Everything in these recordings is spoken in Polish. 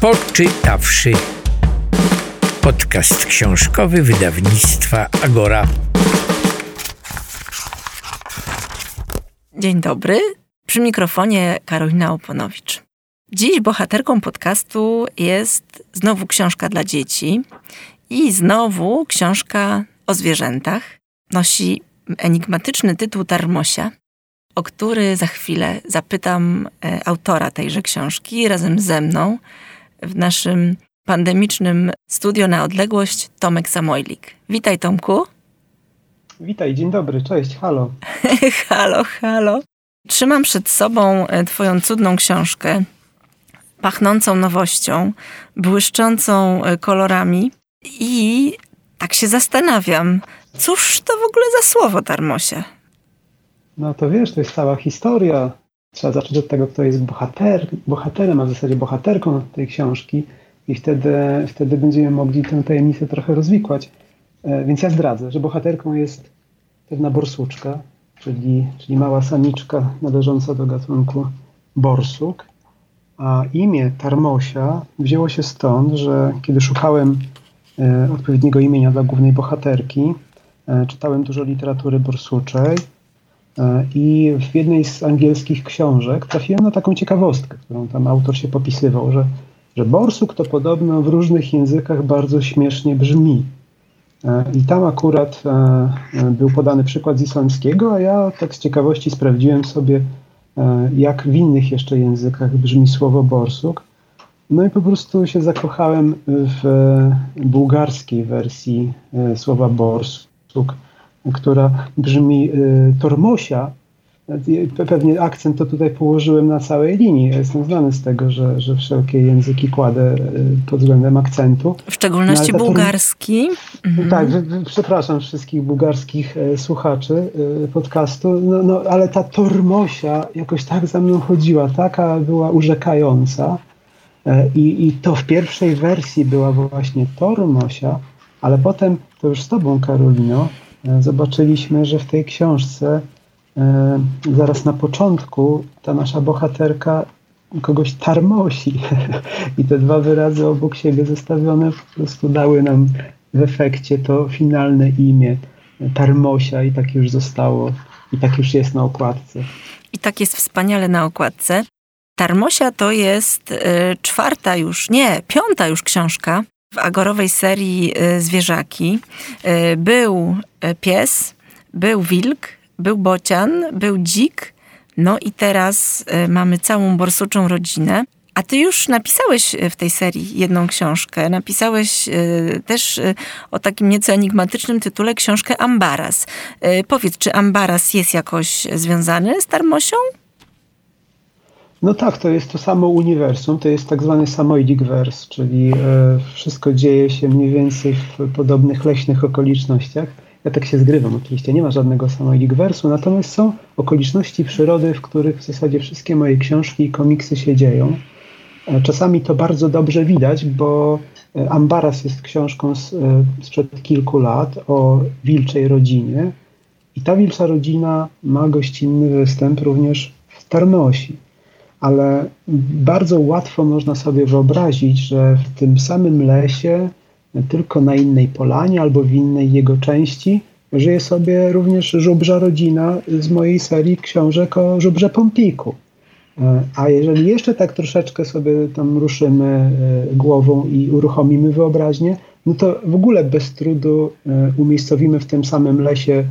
Poczytawszy. Podcast książkowy wydawnictwa Agora. Dzień dobry. Przy mikrofonie Karolina Oponowicz. Dziś bohaterką podcastu jest znowu książka dla dzieci i znowu książka o zwierzętach. Nosi enigmatyczny tytuł Tarmosia, o który za chwilę zapytam e, autora tejże książki razem ze mną w naszym pandemicznym studio na odległość Tomek Samojlik. Witaj Tomku. Witaj, dzień dobry, cześć, halo. halo, halo. Trzymam przed sobą e, twoją cudną książkę, pachnącą nowością, błyszczącą e, kolorami i tak się zastanawiam, cóż to w ogóle za słowo Tarmosia? No to wiesz, to jest cała historia. Trzeba zacząć od tego, kto jest bohater, bohaterem, a w zasadzie bohaterką tej książki i wtedy, wtedy będziemy mogli tę tajemnicę trochę rozwikłać. E, więc ja zdradzę, że bohaterką jest pewna borsuczka, czyli, czyli mała samiczka należąca do gatunku borsuk. A imię Tarmosia wzięło się stąd, że kiedy szukałem e, odpowiedniego imienia dla głównej bohaterki, e, czytałem dużo literatury borsuczej i w jednej z angielskich książek trafiłem na taką ciekawostkę, którą tam autor się popisywał, że, że borsuk to podobno w różnych językach bardzo śmiesznie brzmi. E, I tam akurat e, e, był podany przykład z islamskiego, a ja tak z ciekawości sprawdziłem sobie, jak w innych jeszcze językach brzmi słowo borsuk. No i po prostu się zakochałem w bułgarskiej wersji słowa borsuk, która brzmi tormosia, Pewnie akcent to tutaj położyłem na całej linii. Ja jestem znany z tego, że, że wszelkie języki kładę y, pod względem akcentu. W szczególności no, bułgarski. Mhm. Tak, przepraszam wszystkich bułgarskich e, słuchaczy podcastu, no, no, ale ta tormosia jakoś tak za mną chodziła, taka była urzekająca. E, I, I to w pierwszej wersji była właśnie tormosia, ale potem to już z tobą, Karolino, zobaczyliśmy, że w tej książce E, zaraz na początku ta nasza bohaterka kogoś tarmosi. I te dwa wyrazy obok siebie zestawione po prostu dały nam w efekcie to finalne imię Tarmosia i tak już zostało. I tak już jest na okładce. I tak jest wspaniale na okładce. Tarmosia to jest y, czwarta już, nie, piąta już książka w agorowej serii y, Zwierzaki. Y, był pies, był wilk, był bocian, był dzik, no i teraz y, mamy całą borsuczą rodzinę. A ty już napisałeś w tej serii jedną książkę. Napisałeś y, też y, o takim nieco enigmatycznym tytule książkę Ambaras. Powiedz, czy Ambaras jest jakoś związany z Tarmosią? No tak, to jest to samo uniwersum, to jest tak zwany samoidik vers, czyli wszystko dzieje się mniej więcej w podobnych leśnych okolicznościach. Ja tak się zgrywam, oczywiście nie ma żadnego samego wersu, natomiast są okoliczności przyrody, w których w zasadzie wszystkie moje książki i komiksy się dzieją. E, czasami to bardzo dobrze widać, bo e, Ambaras jest książką z, e, sprzed kilku lat o wilczej rodzinie i ta wilcza rodzina ma gościnny występ również w Tarnosi. Ale bardzo łatwo można sobie wyobrazić, że w tym samym lesie tylko na innej polanie albo w innej jego części żyje sobie również żubrza rodzina z mojej serii książek o żubrze Pompiku. E, a jeżeli jeszcze tak troszeczkę sobie tam ruszymy e, głową i uruchomimy wyobraźnię, no to w ogóle bez trudu e, umiejscowimy w tym samym lesie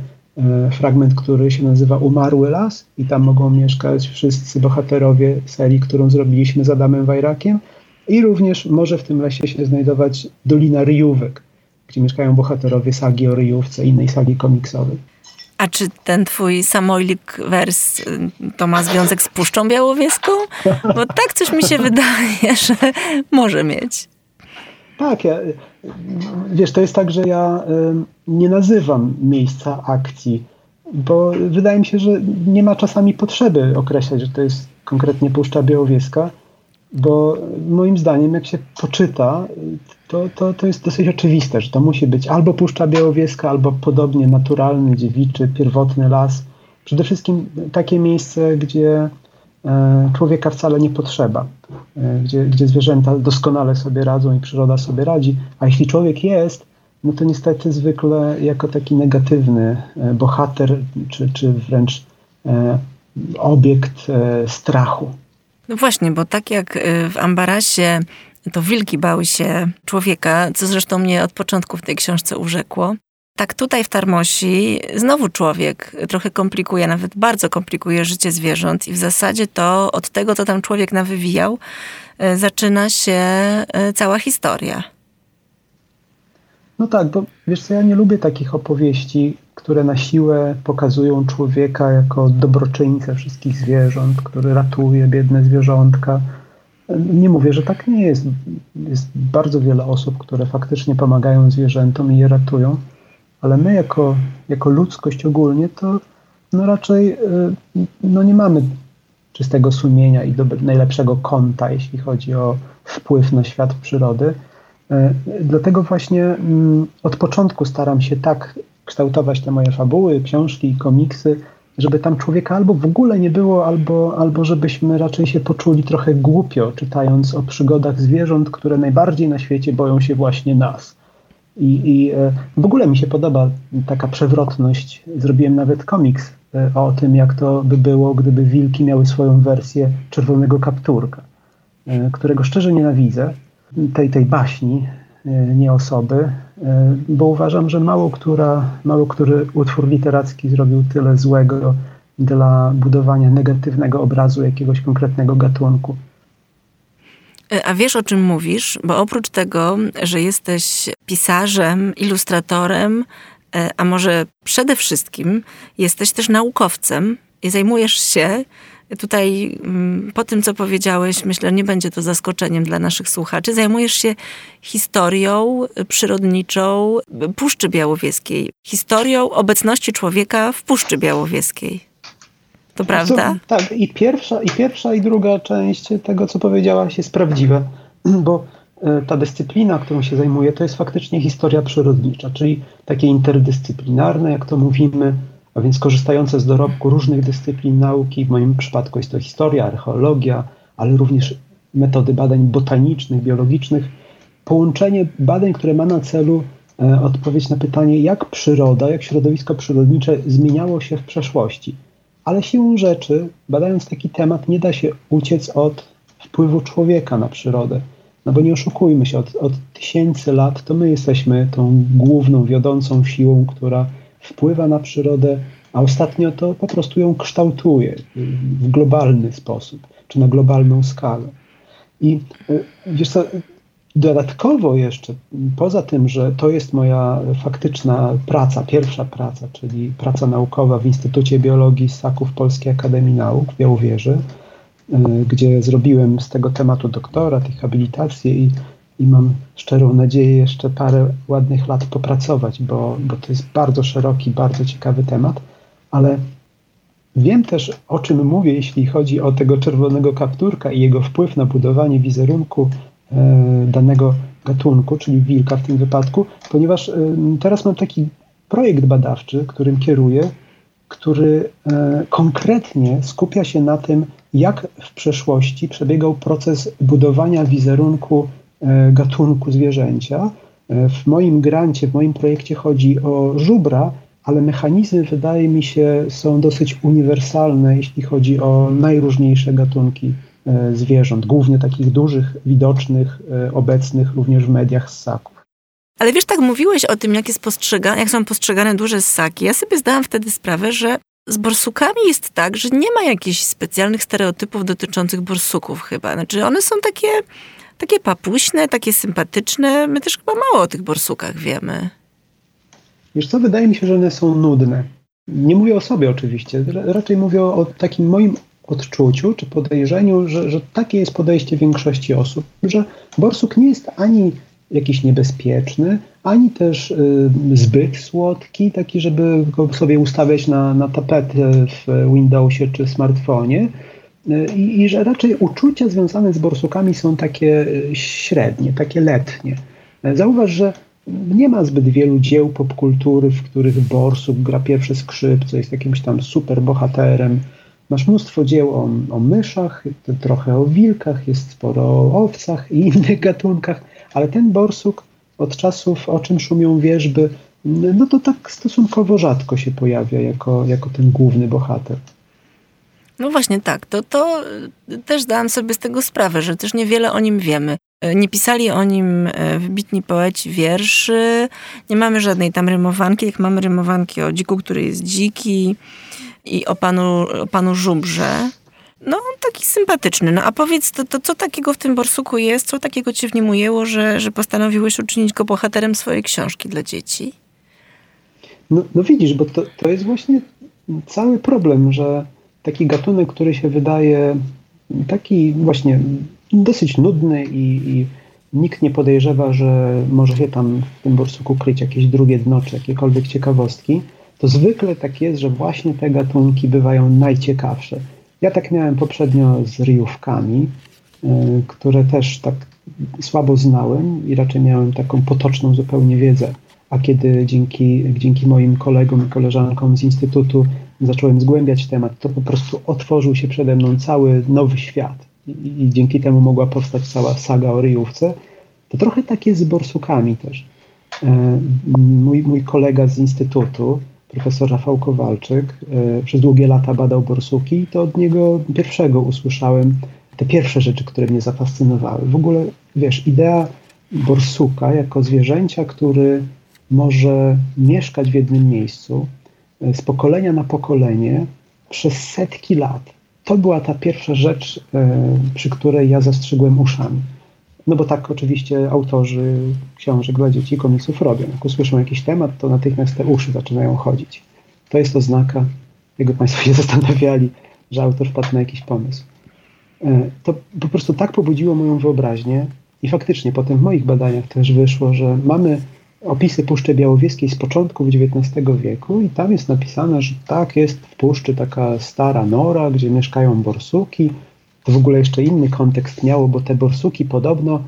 fragment, który się nazywa Umarły Las i tam mogą mieszkać wszyscy bohaterowie serii, którą zrobiliśmy z Adamem Wajrakiem, i również może w tym lesie się znajdować Dolina Ryjówek, gdzie mieszkają bohaterowie sagi o Ryjówce, innej sagi komiksowej. A czy ten twój samojlik wers to ma związek z Puszczą Białowieską? Bo tak coś mi się wydaje, że może mieć. Tak, ja, wiesz, to jest tak, że ja nie nazywam miejsca akcji, bo wydaje mi się, że nie ma czasami potrzeby określać, że to jest konkretnie Puszcza Białowieska bo moim zdaniem, jak się poczyta, to, to, to jest dosyć oczywiste, że to musi być albo Puszcza Białowieska, albo podobnie naturalny, dziewiczy, pierwotny las. Przede wszystkim takie miejsce, gdzie człowieka wcale nie potrzeba, gdzie, gdzie zwierzęta doskonale sobie radzą i przyroda sobie radzi, a jeśli człowiek jest, no to niestety zwykle jako taki negatywny bohater, czy, czy wręcz obiekt strachu. No właśnie, bo tak jak w Ambarasie to wilki bały się człowieka, co zresztą mnie od początku w tej książce urzekło. Tak tutaj w Tarmosi znowu człowiek trochę komplikuje, nawet bardzo komplikuje życie zwierząt i w zasadzie to od tego, co tam człowiek nawywijał, e, zaczyna się e, cała historia. No tak, bo wiesz co, ja nie lubię takich opowieści, które na siłę pokazują człowieka jako dobroczyńcę wszystkich zwierząt, który ratuje biedne zwierzątka. Nie mówię, że tak nie jest. Jest bardzo wiele osób, które faktycznie pomagają zwierzętom i je ratują, ale my jako, jako ludzkość ogólnie to no raczej y, no nie mamy czystego sumienia i do, najlepszego konta, jeśli chodzi o wpływ na świat przyrody. Y, dlatego właśnie mm, od początku staram się tak kształtować te moje fabuły, książki i komiksy, żeby tam człowieka albo w ogóle nie było, albo, albo żebyśmy raczej się poczuli trochę głupio, czytając o przygodach zwierząt, które najbardziej na świecie boją się właśnie nas. I, I, e, w ogóle mi się podoba taka przewrotność. Zrobiłem nawet komiks e, o tym, jak to by było, gdyby wilki miały swoją wersję czerwonego kapturka, e, którego szczerze nienawidzę, tej, tej baśni, nie osoby, bo uważam, że mało, która, mało który utwór literacki zrobił tyle złego dla budowania negatywnego obrazu jakiegoś konkretnego gatunku. A wiesz o czym mówisz? Bo oprócz tego, że jesteś pisarzem, ilustratorem, e, a może przede wszystkim jesteś też naukowcem i zajmujesz się tutaj, mm, po tym co powiedziałeś, myślę, nie będzie to zaskoczeniem dla naszych słuchaczy, zajmujesz się historią przyrodniczą Puszczy Białowieskiej, historią obecności człowieka w Puszczy Białowieskiej. To prawda? Co, tak, i pierwsza, i pierwsza, i druga część tego, co powiedziałaś, jest prawdziwe, bo e, ta dyscyplina, którą się zajmuję, to jest faktycznie historia przyrodnicza, czyli takie interdyscyplinarne, jak to mówimy, a więc korzystające z dorobku różnych dyscyplin nauki. W moim przypadku jest to historia, archeologia, ale również metody badań botanicznych, biologicznych. Połączenie badań, które ma na celu e, odpowiedź na pytanie, jak przyroda, jak środowisko przyrodnicze zmieniało się w przeszłości ale siłą rzeczy, badając taki temat, nie da się uciec od wpływu człowieka na przyrodę. No bo nie oszukujmy się, od, od tysięcy lat to my jesteśmy tą główną, wiodącą siłą, która wpływa na przyrodę, a ostatnio to po prostu ją kształtuje w globalny sposób, czy na globalną skalę. I y, wiesz co, Dodatkowo jeszcze, poza tym, że to jest moja faktyczna praca, pierwsza praca, czyli praca naukowa w Instytucie Biologii Ssaków Polskiej Akademii Nauk w Białowieży, y, gdzie zrobiłem z tego tematu doktorat i habilitację i, i mam szczerą nadzieję jeszcze parę ładnych lat popracować, bo, bo to jest bardzo szeroki, bardzo ciekawy temat, ale wiem też o czym mówię, jeśli chodzi o tego czerwonego kapturka i jego wpływ na budowanie wizerunku danego gatunku, czyli wilka w tym wypadku, ponieważ e, teraz mam taki projekt badawczy, którym kieruję, który e, konkretnie skupia się na tym, jak w przeszłości przebiegał proces budowania wizerunku gatunku zwierzęcia. W moim grancie, w moim projekcie chodzi o żubra, ale mechanizmy, wydaje mi się, są dosyć uniwersalne, jeśli chodzi o najróżniejsze gatunki E, zwierząt, głównie takich dużych, widocznych, e, obecnych również w mediach ssaków. Ale wiesz, tak mówiłeś o tym, jak, jest postrzegane, jak są postrzegane duże ssaki. Ja sobie zdałam wtedy sprawę, że z borsukami jest tak, że nie ma jakichś specjalnych stereotypów dotyczących borsuków chyba. Znaczy one są takie, takie papuśne, takie sympatyczne. My też chyba mało o tych borsukach wiemy. Wiesz co, wydaje mi się, że one są nudne. Nie mówię o sobie oczywiście, raczej mówię o takim moim odczuciu czy podejrzeniu, że, że takie jest podejście większości osób, że borsuk nie jest ani jakiś niebezpieczny, ani też y, zbyt słodki, taki, żeby go sobie ustawiać na, na tapetę w Windowsie czy smartfonie. Y, I, I, że raczej uczucia związane z borsukami są takie y, średnie, takie letnie. Zauważ, że nie ma zbyt wielu dzieł popkultury, w których borsuk gra pierwsze skrzypce, jest jakimś tam super bohaterem, Masz mnóstwo dzieł o, o myszach, trochę o wilkach, jest sporo o owcach i innych gatunkach, ale ten borsuk od czasów, o czym szumią wierzby, no to tak stosunkowo rzadko się pojawia jako, jako ten główny bohater. No właśnie tak, to, to też zdałam sobie z tego sprawę, że też niewiele o nim wiemy. Nie pisali o nim e, wybitni poeci wierszy, nie mamy żadnej tam rymowanki, jak mamy rymowanki o dziku, który jest dziki i o panu, o panu żubrze. No, taki sympatyczny. No a powiedz, to, to co takiego w tym borsuku jest? Co takiego cię w nim ujęło, że, że postanowiłeś uczynić go bohaterem swojej książki dla dzieci? No, no widzisz, bo to, to jest właśnie cały problem, że taki gatunek, który się wydaje taki właśnie dosyć nudny i, i nikt nie podejrzewa, że może się tam w tym borsuku kryć jakieś drugie dno czy jakiekolwiek ciekawostki, to zwykle tak jest, że właśnie te gatunki bywają najciekawsze. Ja tak miałem poprzednio z ryjówkami, y, które też tak słabo znałem i raczej miałem taką potoczną zupełnie wiedzę. A kiedy dzięki, dzięki moim kolegom i koleżankom z Instytutu zacząłem zgłębiać temat, to po prostu otworzył się przede mną cały nowy świat. I, i dzięki temu mogła powstać cała saga o ryjówce. To trochę tak jest z borsukami też. E, mój, mój kolega z Instytutu, profesor Rafał Kowalczyk, e, przez długie lata badał borsuki i to od niego pierwszego usłyszałem te pierwsze rzeczy, które mnie zafascynowały. W ogóle, wiesz, idea borsuka jako zwierzęcia, który może mieszkać w jednym miejscu e, z pokolenia na pokolenie przez setki lat. To była ta pierwsza rzecz, e, przy której ja zastrzygłem uszami. No bo tak oczywiście autorzy książek dla dzieci komiksów robią. Jak usłyszą jakiś temat, to natychmiast te uszy zaczynają chodzić. To jest oznaka, jakby Państwo się zastanawiali, że autor wpadł na jakiś pomysł. E, to po prostu tak pobudziło moją wyobraźnię i faktycznie potem w moich badaniach też wyszło, że mamy opisy Puszczy Białowieskiej z początku XIX wieku i tam jest napisane, że tak jest w puszczy taka stara nora, gdzie mieszkają borsuki, to w ogóle jeszcze inny kontekst miało, bo te borsuki podobno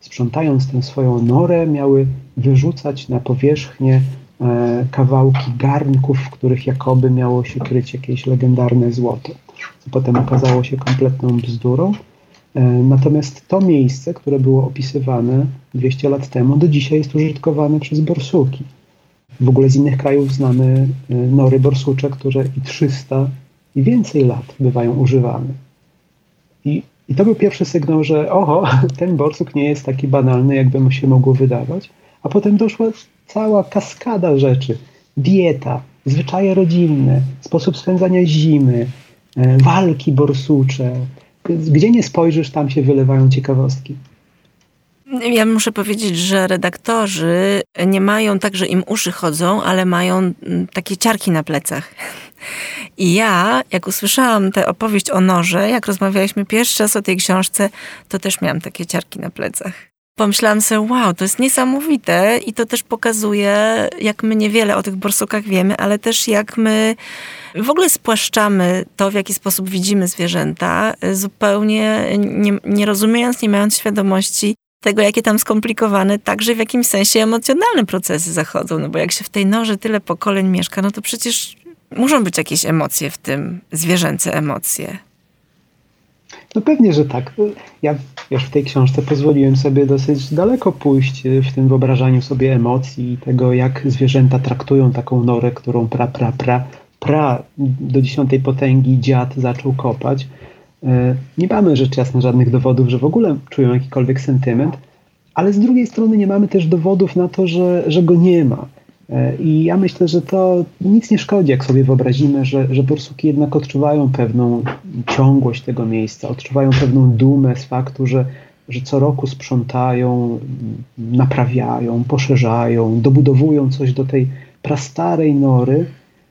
sprzątając tę swoją norę miały wyrzucać na powierzchnię e, kawałki garnków, w których jakoby miało się kryć jakieś legendarne złoto, co potem okazało się kompletną bzdurą. E, natomiast to miejsce, które było opisywane 200 lat temu, do dzisiaj jest użytkowane przez borsuki. W ogóle z innych krajów znamy e, nory borsucze, które i 300 i więcej lat bywają używane. I, I to był pierwszy sygnał, że oho, ten borsuk nie jest taki banalny, jakby mu się mogło wydawać. A potem doszła cała kaskada rzeczy. Dieta, zwyczaje rodzinne, sposób spędzania zimy, e, walki borsucze. Gdzie nie spojrzysz, tam się wylewają ciekawostki. Ja muszę powiedzieć, że redaktorzy nie mają tak, że im uszy chodzą, ale mają mm, takie ciarki na plecach. I ja, jak usłyszałam tę opowieść o noże, jak rozmawialiśmy pierwszy raz o tej książce, to też miałam takie ciarki na plecach. Pomyślałam sobie, wow, to jest niesamowite i to też pokazuje, jak my niewiele o tych borsukach wiemy, ale też jak my w ogóle spłaszczamy to, w jaki sposób widzimy zwierzęta, zupełnie nie, nie rozumiejąc, nie mając świadomości tego, jakie tam skomplikowane, także w jakimś sensie emocjonalne procesy zachodzą. No bo jak się w tej norze tyle pokoleń mieszka, no to przecież muszą być jakieś emocje w tym, zwierzęce emocje. No pewnie, że tak. Ja już w tej książce pozwoliłem sobie dosyć daleko pójść w tym wyobrażaniu sobie emocji i tego, jak zwierzęta traktują taką norę, którą pra, pra, pra, pra do dziesiątej potęgi dziad zaczął kopać. E, nie mamy rzecz jasna żadnych dowodów, że w ogóle czują jakikolwiek sentyment, ale z drugiej strony nie mamy też dowodów na to, że, że go nie ma. E, I ja myślę, że to nic nie szkodzi, jak sobie wyobrazimy, że, że borsuki jednak odczuwają pewną ciągłość tego miejsca, odczuwają pewną dumę z faktu, że, że co roku sprzątają, naprawiają, poszerzają, dobudowują coś do tej prastarej nory.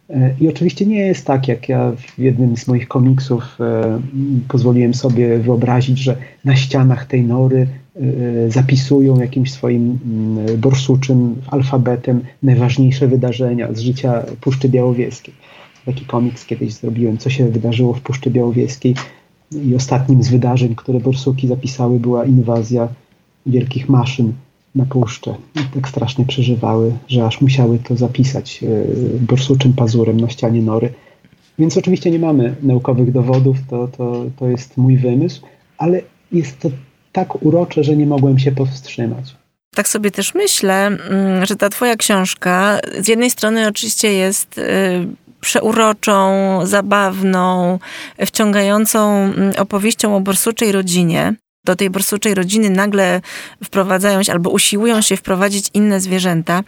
E, I oczywiście nie jest tak, jak ja w jednym z moich komiksów e, pozwoliłem sobie wyobrazić, że na ścianach tej nory zapisują jakimś swoim mm, borsuczym alfabetem najważniejsze wydarzenia z życia Puszczy Białowieskiej. Taki komiks kiedyś zrobiłem, co się wydarzyło w Puszczy Białowieskiej. I ostatnim z wydarzeń, które borsuki zapisały, była inwazja wielkich maszyn na puszczę. I tak strasznie przeżywały, że aż musiały to zapisać y, borsuczym pazurem na ścianie nory. Więc oczywiście nie mamy naukowych dowodów, to, to, to jest mój wymysł, ale jest to tak urocze, że nie mogłem się powstrzymać. Tak sobie też myślę, mm, że ta twoja książka z jednej strony oczywiście jest y, przeuroczą, zabawną, wciągającą mm, opowieścią o borsuczej rodzinie, do tej borsuczej rodziny nagle wprowadzają się albo usiłują się wprowadzić inne zwierzęta.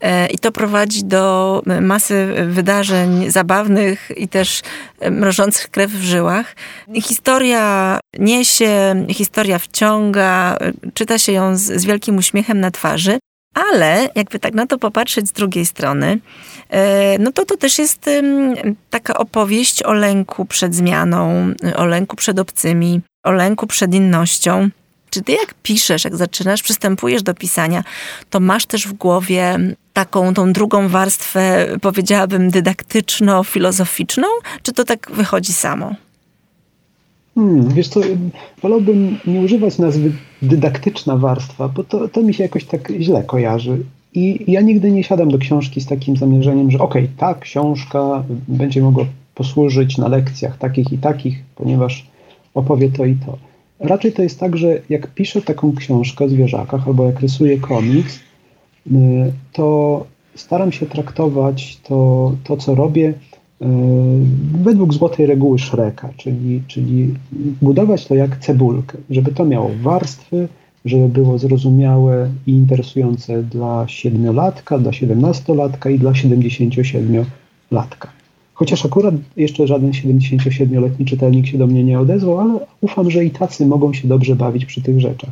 E, I to prowadzi do masy wydarzeń zabawnych i też e, mrożących krew w żyłach. Historia niesie, historia wciąga, czyta się ją z, z wielkim uśmiechem na twarzy. Ale jakby tak na to popatrzeć z drugiej strony, e, no to to też jest taka opowieść o lęku przed zmianą, o lęku przed obcymi, o lęku przed innością. Czy ty jak piszesz, jak zaczynasz, przystępujesz do pisania, to masz też w głowie taką tą drugą warstwę, powiedziałabym, dydaktyczno-filozoficzną, czy to tak wychodzi samo? Hmm, wiesz co, wolałbym nie używać nazwy dydaktyczna warstwa, bo to, to mi się jakoś tak źle kojarzy. I ja nigdy nie siadam do książki z takim zamierzeniem, że okej, okay, ta książka będzie mogła posłużyć na lekcjach takich i takich, ponieważ opowie to i to. Raczej to jest tak, że jak piszę taką książkę o zwierzakach albo jak rysuję komiks, y, to staram się traktować to, to co robię według złotej reguły Shreka, czyli, czyli budować to jak cebulkę, żeby to miało warstwy, żeby było zrozumiałe i interesujące dla siedmiolatka, dla siedemnastolatka i dla 77-latka. Chociaż akurat jeszcze żaden 77-letni czytelnik się do mnie nie odezwał, ale ufam, że i tacy mogą się dobrze bawić przy tych rzeczach.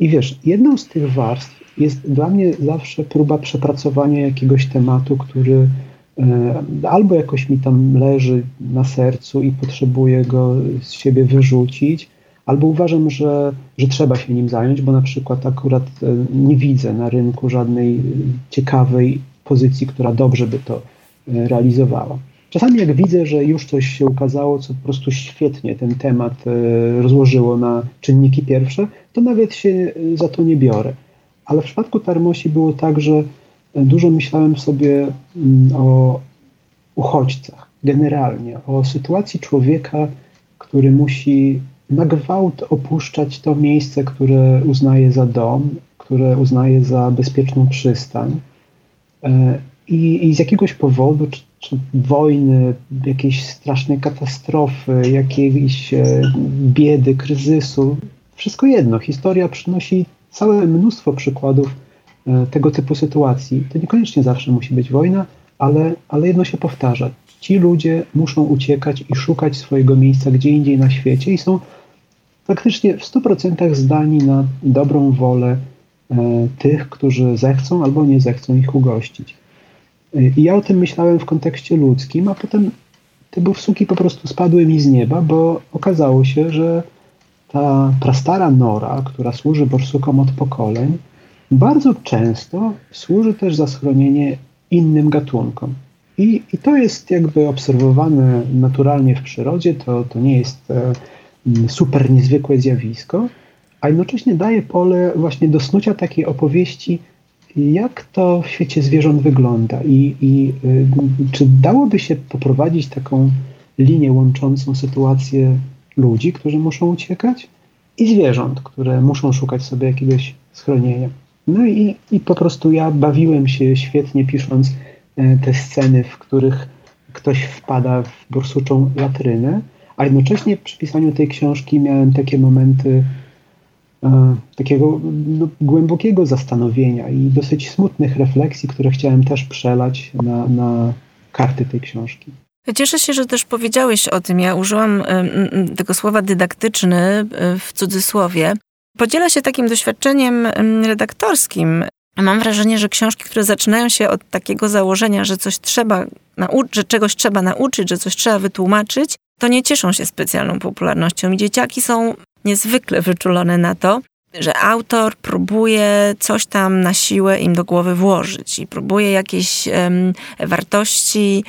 I wiesz, jedną z tych warstw jest dla mnie zawsze próba przepracowania jakiegoś tematu, który albo jakoś mi tam leży na sercu i potrzebuję go z siebie wyrzucić, albo uważam, że, że trzeba się nim zająć, bo na przykład akurat e, nie widzę na rynku żadnej ciekawej pozycji, która dobrze by to e, realizowała. Czasami jak widzę, że już coś się ukazało, co po prostu świetnie ten temat e, rozłożyło na czynniki pierwsze, to nawet się e, za to nie biorę. Ale w przypadku Tarmosi było tak, że e, dużo myślałem sobie mm, o uchodźcach, generalnie, o sytuacji człowieka, który musi na gwałt opuszczać to miejsce, które uznaje za dom, które uznaje za bezpieczną przystań. I, i z jakiegoś powodu, czy czy wojny, jakiejś strasznej katastrofy, jakiejś e, biedy, kryzysu. Wszystko jedno. Historia przynosi całe mnóstwo przykładów e, tego typu sytuacji. To niekoniecznie zawsze musi być wojna, ale, ale jedno się powtarza. Ci ludzie muszą uciekać i szukać swojego miejsca gdzie indziej na świecie i są faktycznie w 100% zdani na dobrą wolę e, tych, którzy zechcą albo nie zechcą ich ugościć. I ja o tym myślałem w kontekście ludzkim, a potem te buwsuki po prostu spadły mi z nieba, bo okazało się, że ta prastara nora, która służy borsukom od pokoleń, bardzo często służy też za schronienie innym gatunkom. I, I, to jest jakby obserwowane naturalnie w przyrodzie, to, to nie jest e, super niezwykłe zjawisko, a jednocześnie daje pole właśnie do snucia takiej opowieści jak to w świecie zwierząt wygląda i, i y, czy dałoby się poprowadzić taką linię łączącą sytuację ludzi, którzy muszą uciekać i zwierząt, które muszą szukać sobie jakiegoś schronienia. No i, i po prostu ja bawiłem się świetnie pisząc e, te sceny, w których ktoś wpada w borsuczą latrynę, a jednocześnie przy pisaniu tej książki miałem takie momenty, E, takiego no, głębokiego zastanowienia i dosyć smutnych refleksji, które chciałem też przelać na, na karty tej książki. Cieszę się, że też powiedziałeś o tym. Ja użyłam tego słowa dydaktyczny e, w cudzysłowie. Podziela się takim doświadczeniem redaktorskim. Mam wrażenie, że książki, które zaczynają się od takiego założenia, że coś trzeba nauczyć, że czegoś trzeba nauczyć, że coś trzeba wytłumaczyć, to nie cieszą się specjalną popularnością. I dzieciaki są niezwykle wyczulone na to, że autor próbuje coś tam na siłę im do głowy włożyć i próbuje jakieś um, wartości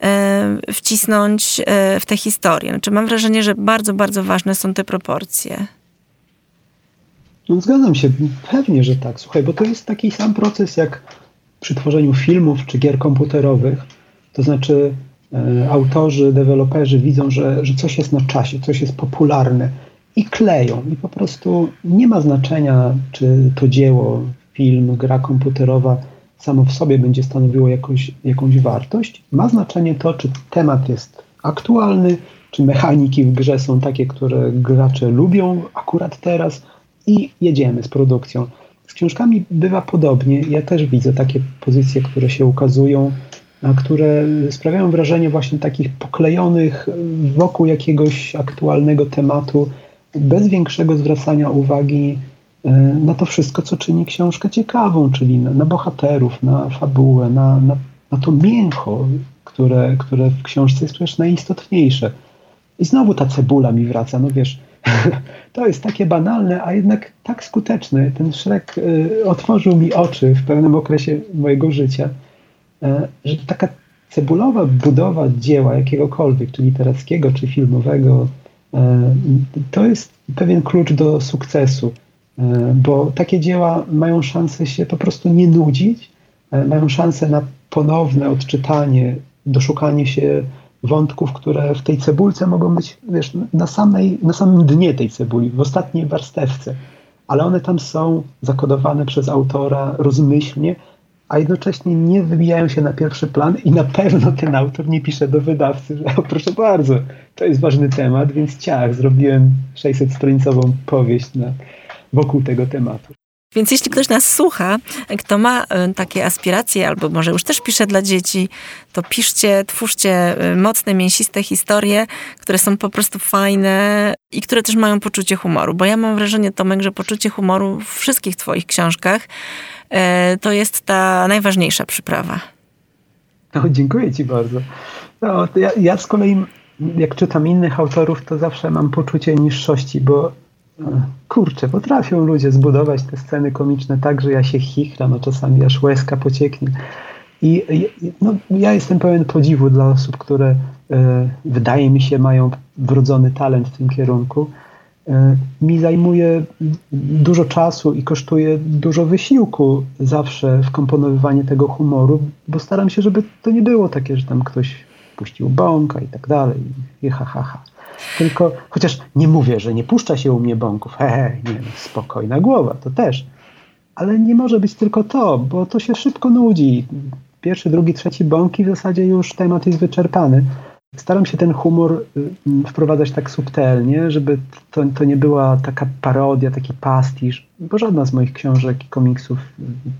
um, wcisnąć um, w tę historię. Znaczy mam wrażenie, że bardzo, bardzo ważne są te proporcje. No, zgadzam się, pewnie, że tak. Słuchaj, bo to jest taki sam proces jak przy tworzeniu filmów czy gier komputerowych. To znaczy, autorzy, deweloperzy widzą, że, że coś jest na czasie, coś jest popularne i kleją. I po prostu nie ma znaczenia, czy to dzieło, film, gra komputerowa samo w sobie będzie stanowiło jakąś, jakąś wartość. Ma znaczenie to, czy temat jest aktualny, czy mechaniki w grze są takie, które gracze lubią akurat teraz i jedziemy z produkcją. Z książkami bywa podobnie. Ja też widzę takie pozycje, które się ukazują, które sprawiają wrażenie właśnie takich poklejonych wokół jakiegoś aktualnego tematu, bez większego zwracania uwagi e, na to wszystko, co czyni książkę ciekawą, czyli na, na bohaterów, na fabułę, na, na, na to mięcho, które, które w książce jest przecież najistotniejsze. I znowu ta cebula mi wraca, no wiesz, to jest takie banalne, a jednak tak skuteczne. Ten Szrek y, otworzył mi oczy w pewnym okresie mojego życia, y, że taka cebulowa budowa dzieła jakiegokolwiek, czy literackiego, czy filmowego, y, to jest pewien klucz do sukcesu, bo takie dzieła mają szansę się po prostu nie nudzić, mają szansę na ponowne odczytanie, doszukanie się wątków, które w tej cebulce mogą być wiesz, na, samej, na samym dnie tej cebuli, w ostatniej warstewce, ale one tam są zakodowane przez autora rozmyślnie, a jednocześnie nie wybijają się na pierwszy plan i na pewno ten autor nie pisze do wydawcy, że o, proszę bardzo, to jest ważny temat, więc ciach, zrobiłem 600-stronicową powieść na, wokół tego tematu. Więc jeśli ktoś nas słucha, kto ma e, takie aspiracje, albo może już też pisze dla dzieci, to piszcie, twórzcie e, mocne, mięsiste historie, które są po prostu fajne i które też mają poczucie humoru. Bo ja mam wrażenie, Tomek, że poczucie humoru w wszystkich twoich książkach e, to jest ta najważniejsza przyprawa. No, dziękuję ci bardzo. No, ja, ja z kolei, jak czytam innych autorów, to zawsze mam poczucie niższości, bo kurczę, potrafią ludzie zbudować te sceny komiczne tak, że ja się chichram, a czasami aż łezka pocieknie. I no, ja jestem pełen podziwu dla osób, które y, wydaje mi się mają wrodzony talent w tym kierunku. Y, mi zajmuje dużo czasu i kosztuje dużo wysiłku zawsze wkomponowywanie tego humoru, bo staram się, żeby to nie było takie, że tam ktoś puścił bąka i tak dalej. I ha, ha, ha. Tylko, chociaż nie mówię, że nie puszcza się u mnie bąków, he, nie, no, spokojna głowa, to też. Ale nie może być tylko to, bo to się szybko nudzi. Pierwszy, drugi, trzeci bąki w zasadzie już temat jest wyczerpany. Staram się ten humor y, wprowadzać tak subtelnie, żeby to, to nie była taka parodia, taki pastisz, bo żadna z moich książek i komiksów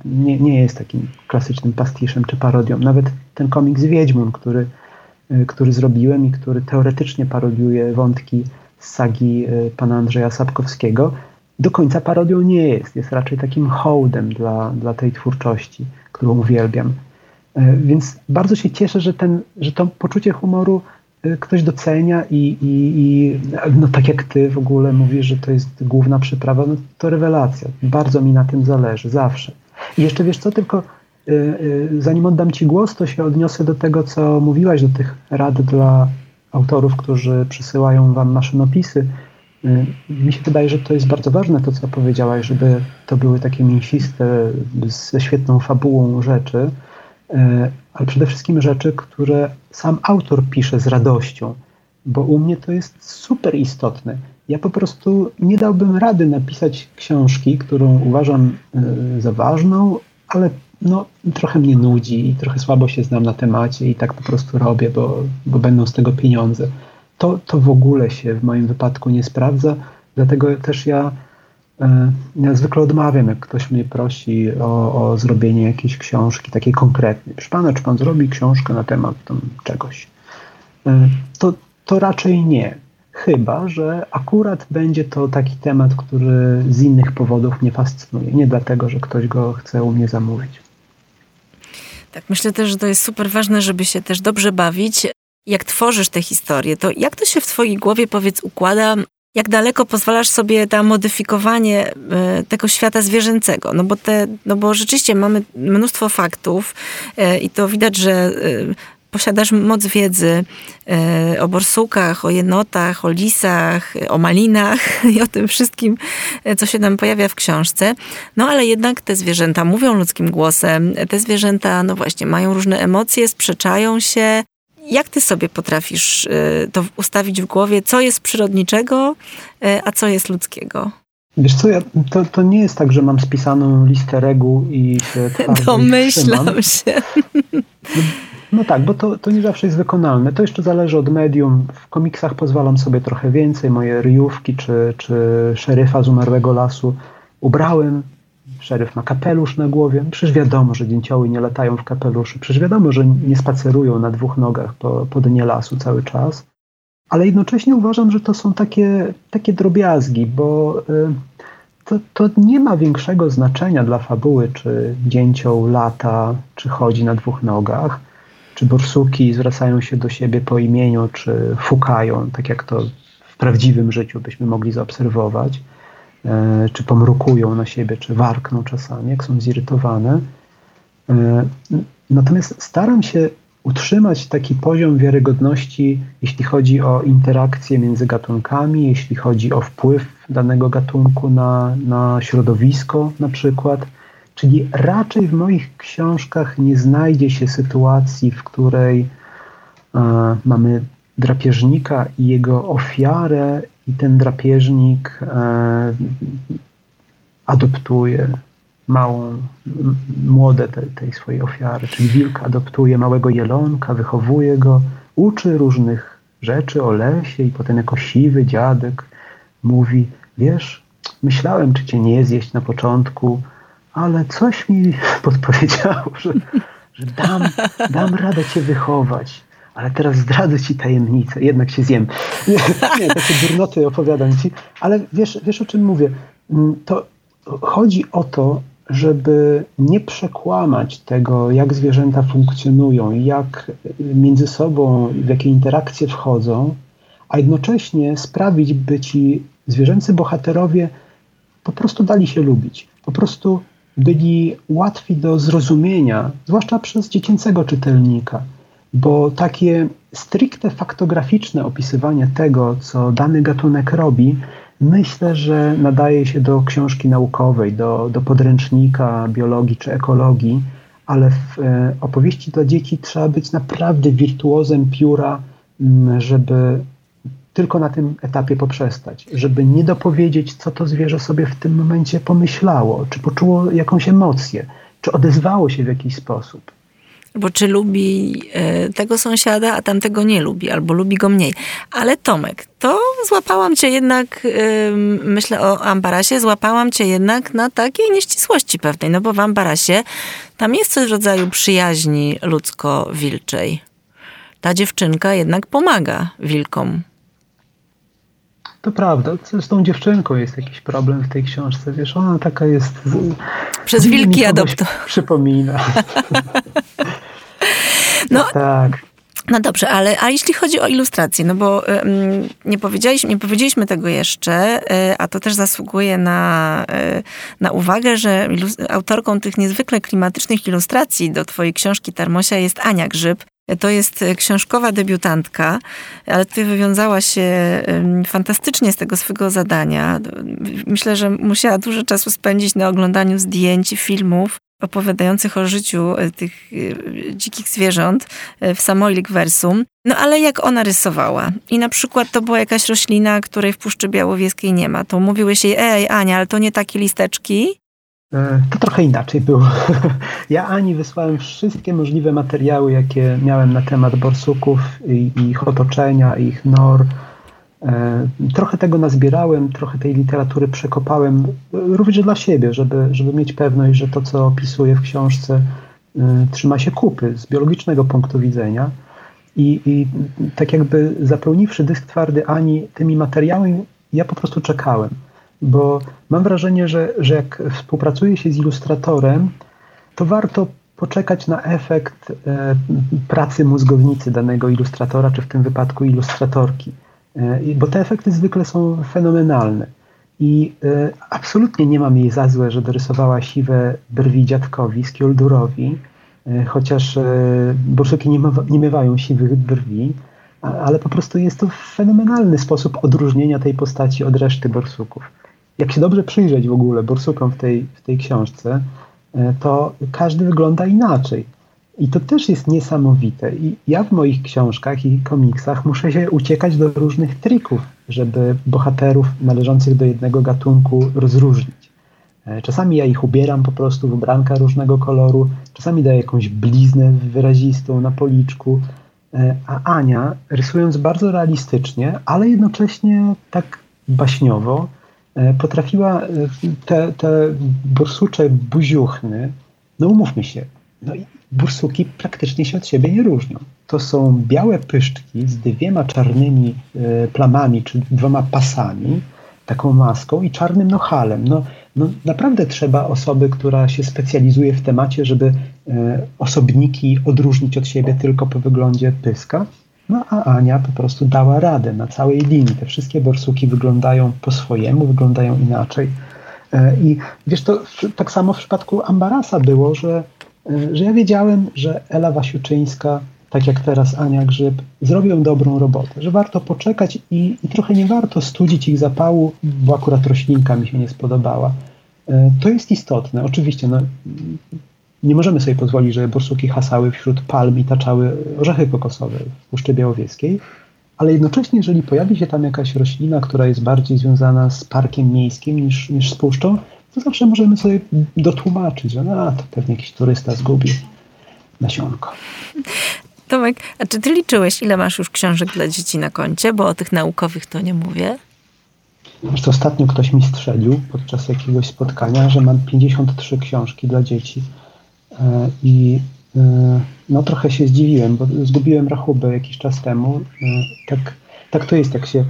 nie, nie jest takim klasycznym pastiszem czy parodią. Nawet ten komiks Wiedźmun, który Y, który zrobiłem i który teoretycznie parodiuje wątki z sagi y, pana Andrzeja Sapkowskiego, do końca parodią nie jest. Jest raczej takim hołdem dla, dla tej twórczości, którą uwielbiam. Y, więc bardzo się cieszę, że, ten, że to poczucie humoru ktoś docenia i, i, i no tak jak ty w ogóle mówisz, że to jest główna przyprawa, no to rewelacja. Bardzo mi na tym zależy, zawsze. I jeszcze wiesz co, tylko zanim oddam Ci głos, to się odniosę do tego, co mówiłaś, do tych rad dla autorów, którzy przysyłają Wam maszynopisy. Y, mi się wydaje, że to jest bardzo ważne, to co powiedziałaś, żeby to były takie mięsiste, ze świetną fabułą rzeczy, ale przede wszystkim rzeczy, które sam autor pisze z radością, bo u mnie to jest super istotne. Ja po prostu nie dałbym rady napisać książki, którą uważam za ważną, ale no, trochę mnie nudzi i trochę słabo się znam na temacie i tak po prostu robię, bo, bo będą z tego pieniądze. To, to w ogóle się w moim wypadku nie sprawdza, dlatego też ja, e, ja zwykle odmawiam, jak ktoś mnie prosi o, o zrobienie jakiejś książki takiej konkretnej. Proszę pana, czy pan zrobi książkę na temat tam czegoś? E, to, to raczej nie. Chyba, że akurat będzie to taki temat, który z innych powodów mnie fascynuje. Nie dlatego, że ktoś go chce u mnie zamówić. Tak, myślę też, że to jest super ważne, żeby się też dobrze bawić. Jak tworzysz te historie, to jak to się w twojej głowie, powiedz, układa? Jak daleko pozwalasz sobie na modyfikowanie e, tego świata zwierzęcego? No bo, te, no bo rzeczywiście mamy mnóstwo faktów e, i to widać, że e, posiadasz moc wiedzy o borsukach, o jenotach, o lisach, o malinach i o tym wszystkim, co się nam pojawia w książce. No ale jednak te zwierzęta mówią ludzkim głosem, te zwierzęta, no właśnie, mają różne emocje, sprzeczają się. Jak ty sobie potrafisz to ustawić w głowie, co jest przyrodniczego, a co jest ludzkiego? Wiesz co, ja, to, to nie jest tak, że mam spisaną listę reguł i się Domyślam się. No, tak, bo to, to nie zawsze jest wykonalne. To jeszcze zależy od medium. W komiksach pozwalam sobie trochę więcej. Moje ryjówki czy, czy szeryfa z umarłego lasu ubrałem. Szeryf ma kapelusz na głowie. Przecież wiadomo, że dzięcioły nie latają w kapeluszu. Przecież wiadomo, że nie spacerują na dwóch nogach po, po dnie lasu cały czas ale jednocześnie uważam, że to są takie, takie drobiazgi, bo y, to, to nie ma większego znaczenia dla fabuły, czy dzięcioł lata, czy chodzi na dwóch nogach, czy borsuki zwracają się do siebie po imieniu, czy fukają, tak jak to w prawdziwym życiu byśmy mogli zaobserwować, y, czy pomrukują na siebie, czy warkną czasami, jak są zirytowane. Y, natomiast staram się utrzymać taki poziom wiarygodności, jeśli chodzi o interakcje między gatunkami, jeśli chodzi o wpływ danego gatunku na, na środowisko na przykład. Czyli raczej w moich książkach nie znajdzie się sytuacji, w której e, mamy drapieżnika i jego ofiarę, i ten drapieżnik e, adoptuje małą, młode tej, tej swojej ofiary. Czyli wilk adoptuje małego jelonka, wychowuje go, uczy różnych rzeczy o lesie i potem jako siwy dziadek mówi, wiesz, myślałem, czy cię nie zjeść na początku, ale coś mi podpowiedziało, że, że dam, dam radę cię wychować. Ale teraz zdradzę ci tajemnicę, jednak się zjem. Nie, nie takie durnoty opowiadam ci, ale wiesz, wiesz o czym mówię. Mm, to chodzi o to, żeby nie przekłamać tego, jak zwierzęta funkcjonują, jak między sobą, w jakie interakcje wchodzą, a jednocześnie sprawić, by ci zwierzęcy bohaterowie po prostu dali się lubić, po prostu byli łatwi do zrozumienia, zwłaszcza przez dziecięcego czytelnika, bo takie stricte faktograficzne opisywanie tego, co dany gatunek robi, Myślę, że nadaje się do książki naukowej, do, do podręcznika biologii czy ekologii, ale w e, opowieści dla dzieci trzeba być naprawdę wirtuozem pióra, żeby tylko na tym etapie poprzestać, żeby nie dopowiedzieć, co to zwierzę sobie w tym momencie pomyślało, czy poczuło jakąś emocję, czy odezwało się w jakiś sposób. Bo czy lubi e, tego sąsiada, a tamtego nie lubi, albo lubi go mniej. Ale Tomek, to złapałam cię jednak, myślę o Ambarasie, złapałam cię jednak na takiej nieścisłości pewnej, no bo w Ambarasie tam jest coś w rodzaju przyjaźni ludzko-wilczej. Ta dziewczynka jednak pomaga wilkom. To prawda. Z tą dziewczynką jest jakiś problem w tej książce. Wiesz, ona taka jest. Przez wilki adopto. Przypomina. no tak. No dobrze, ale a jeśli chodzi o ilustrację, no bo um, nie, powiedzieliśmy, nie powiedzieliśmy tego jeszcze, y, a to też zasługuje na, y, na uwagę, że autorką tych niezwykle klimatycznych ilustracji do twojej książki Tarmosia jest Ania Grzyb, to jest książkowa debiutantka, ale ty wywiązała się fantastycznie z tego swojego zadania. Myślę, że musiała dużo czasu spędzić na oglądaniu zdjęć, filmów opowiadających o życiu e, tych e, dzikich zwierząt e, w Samoilik Versum. No ale jak ona rysowała i na przykład to była jakaś roślina, której w Puszczy Białowieskiej nie ma, to mówiłeś jej, ej Ania, ale to nie takie listeczki? E, to trochę inaczej było. Ja Ani wysłałem wszystkie możliwe materiały, jakie miałem na temat borsuków i ich otoczenia, ich nor. E, trochę tego nazbierałem, trochę tej literatury przekopałem, również dla siebie, żeby, żeby mieć pewność, że to, co opisuję w książce, e, trzyma się kupy z biologicznego punktu widzenia. I, I tak jakby zapełniwszy dysk twardy Ani tymi materiałami, ja po prostu czekałem bo mam wrażenie, że, że jak współpracuje się z ilustratorem, to warto poczekać na efekt e, pracy mózgownicy danego ilustratora, czy w tym wypadku ilustratorki, e, bo te efekty zwykle są fenomenalne. I e, absolutnie nie mam jej za złe, że dorysowała siwe brwi dziadkowi, Skjoldurowi, e, chociaż e, borsuki nie, ma, nie siwych brwi, ale po prostu jest to fenomenalny sposób odróżnienia tej postaci od reszty borsuków jak się dobrze przyjrzeć w ogóle borsukom w tej, w tej książce, e, to każdy wygląda inaczej. I to też jest niesamowite. I ja w moich książkach i komiksach muszę się uciekać do różnych trików, żeby bohaterów należących do jednego gatunku rozróżnić. E, czasami ja ich ubieram po prostu w ubranka różnego koloru, czasami daję jakąś bliznę wyrazistą na policzku, e, a Ania, rysując bardzo realistycznie, ale jednocześnie tak baśniowo, potrafiła te, te borsucze buziuchny, no umówmy się, no i bursuki praktycznie się od siebie nie różnią. To są białe pyszczki z dwiema czarnymi e, plamami, czy dwoma pasami, taką maską i czarnym nohalem. No, no naprawdę trzeba osoby, która się specjalizuje w temacie, żeby e, osobniki odróżnić od siebie tylko po wyglądzie pyska. No a Ania po prostu dała radę na całej linii. Te wszystkie borsuki wyglądają po swojemu, wyglądają inaczej. E, I wiesz, to tak samo w przypadku Ambarasa było, że E, że ja wiedziałem, że Ela Wasiuczyńska, tak jak teraz Ania Grzyb, zrobią dobrą robotę, że warto poczekać i, i trochę nie warto studzić ich zapału, bo akurat roślinka mi się nie spodobała. E, to jest istotne. Oczywiście no, nie możemy sobie pozwolić, żeby borsuki hasały wśród palm i taczały orzechy kokosowe w Puszczy Białowieskiej, ale jednocześnie, jeżeli pojawi się tam jakaś roślina, która jest bardziej związana z parkiem miejskim niż, niż z puszczą, to zawsze możemy sobie dotłumaczyć, że no, to pewnie jakiś turysta zgubił nasionko. Tomek, a czy ty liczyłeś, ile masz już książek dla dzieci na koncie? Bo o tych naukowych to nie mówię. Wiesz, ostatnio ktoś mi strzelił podczas jakiegoś spotkania, że mam 53 książki dla dzieci. E, I e, no trochę się zdziwiłem, bo zgubiłem rachubę jakiś czas temu. E, tak, tak to jest, jak się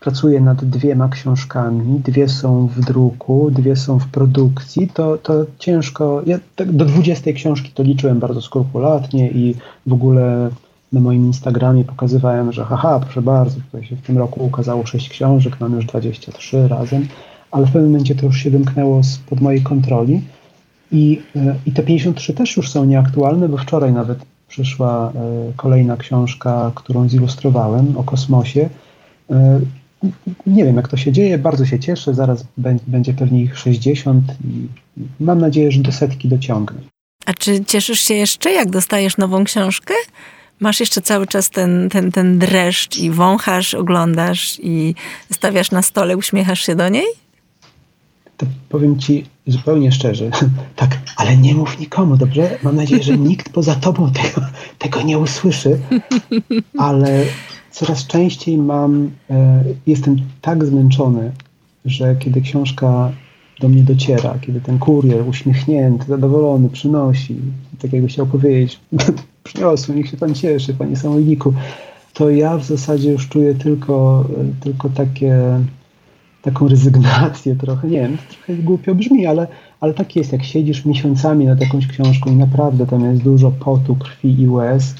pracuję nad dwiema książkami, dwie są w druku, dwie są w produkcji, to, to ciężko. Ja tak do 20 książki to liczyłem bardzo skrupulatnie i w ogóle na moim Instagramie pokazywałem, że haha, proszę bardzo, tutaj się w tym roku ukazało 6 książek, mam już 23 razem, ale w pewnym momencie to już się wymknęło spod mojej kontroli i, e, i te 53 też już są nieaktualne, bo wczoraj nawet przyszła e, kolejna książka, którą zilustrowałem o kosmosie e, nie wiem, jak to się dzieje, bardzo się cieszę. Zaraz będzie pewnie ich 60 i mam nadzieję, że do setki dociągnę. A czy cieszysz się jeszcze, jak dostajesz nową książkę? Masz jeszcze cały czas ten, ten, ten dreszcz i wąchasz, oglądasz i stawiasz na stole, uśmiechasz się do niej? To powiem ci zupełnie szczerze, tak, ale nie mów nikomu, dobrze? Mam nadzieję, że nikt poza tobą tego, tego nie usłyszy, ale coraz częściej mam, e, jestem tak zmęczony, że kiedy książka do mnie dociera, kiedy ten kurier uśmiechnięty, zadowolony przynosi, tak jakby chciał powiedzieć, przyniosł, niech się pan cieszy, panie samojniku, to ja w zasadzie już czuję tylko, tylko takie, taką rezygnację trochę, nie wiem, trochę głupio brzmi, ale, ale tak jest, jak siedzisz miesiącami nad jakąś książką i naprawdę tam jest dużo potu, krwi i łez,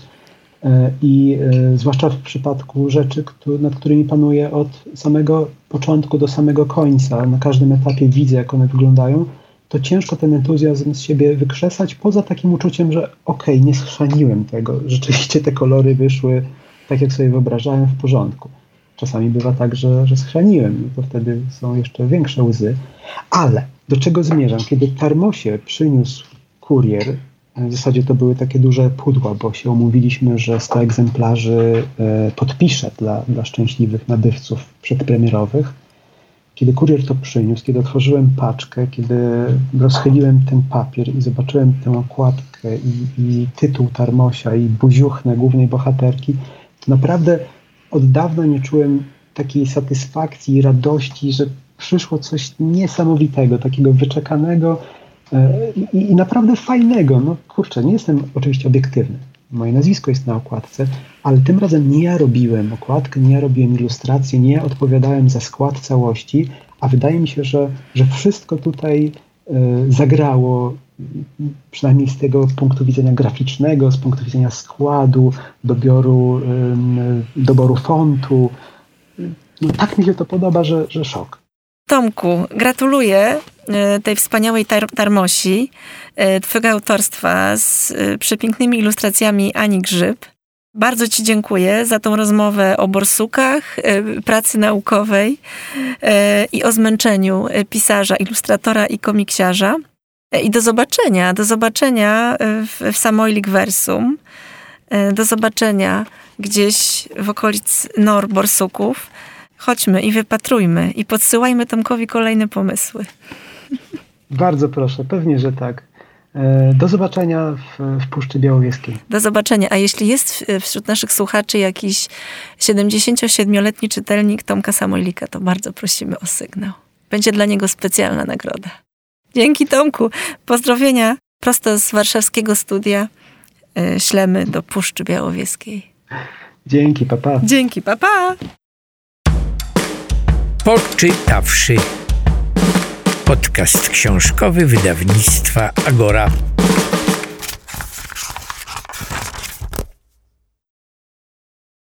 E, I e, zwłaszcza w przypadku rzeczy, nad którymi panuję od samego początku do samego końca, na każdym etapie widzę, jak one wyglądają, to ciężko ten entuzjazm z siebie wykrzesać, poza takim uczuciem, że okej, okay, nie schrzaniłem tego, rzeczywiście te kolory wyszły tak, jak sobie wyobrażałem, w porządku. Czasami bywa tak, że, że schrzaniłem, to wtedy są jeszcze większe łzy. Ale do czego zmierzam? Kiedy Tarmosie przyniósł kurier w zasadzie to były takie duże pudła, bo się umówiliśmy, że 100 egzemplarzy e, podpiszę dla, dla szczęśliwych nabywców przedpremierowych. Kiedy kurier to przyniósł, kiedy otworzyłem paczkę, kiedy rozchyliłem ten papier i zobaczyłem tę okładkę i, i tytuł Tarmosia i buziuchnę głównej bohaterki, to naprawdę od dawna nie czułem takiej satysfakcji radości, że przyszło coś niesamowitego, takiego wyczekanego, E, I, I, naprawdę fajnego. No kurczę, nie jestem oczywiście obiektywny. Moje nazwisko jest na okładce, ale tym razem nie ja robiłem okładkę, nie ja robiłem ilustrację, nie ja odpowiadałem za skład całości, a wydaje mi się, że, że wszystko tutaj y, zagrało, przynajmniej z tego punktu widzenia graficznego, z punktu widzenia składu, dobioru, y, doboru fontu. No, tak mi się to podoba, że, że szok. Tomku, gratuluję e, tej wspaniałej tar tarmosi, e, twojego autorstwa z e, przepięknymi ilustracjami Ani Grzyb. Bardzo Ci dziękuję za tą rozmowę o borsukach, pracy naukowej i o zmęczeniu pisarza, ilustratora i komiksiarza. I do zobaczenia, do zobaczenia w, w Samoilik Versum, do zobaczenia gdzieś w okolic Nor Borsuków. Chodźmy i wypatrujmy i podsyłajmy Tomkowi kolejne pomysły. Bardzo proszę, pewnie, że tak. E, do zobaczenia w, w Puszczy Białowieskiej. Do zobaczenia. A jeśli jest wśród naszych słuchaczy jakiś 77-letni czytelnik Tomka Samojlika, to bardzo prosimy o sygnał. Będzie dla niego specjalna nagroda. Dzięki Tomku. Pozdrowienia prosto z warszawskiego studia e, ślemy do Puszczy Białowieskiej. Dzięki, papa. Dzięki, papa. Poczytawszy. Podcast książkowy wydawnictwa Agora.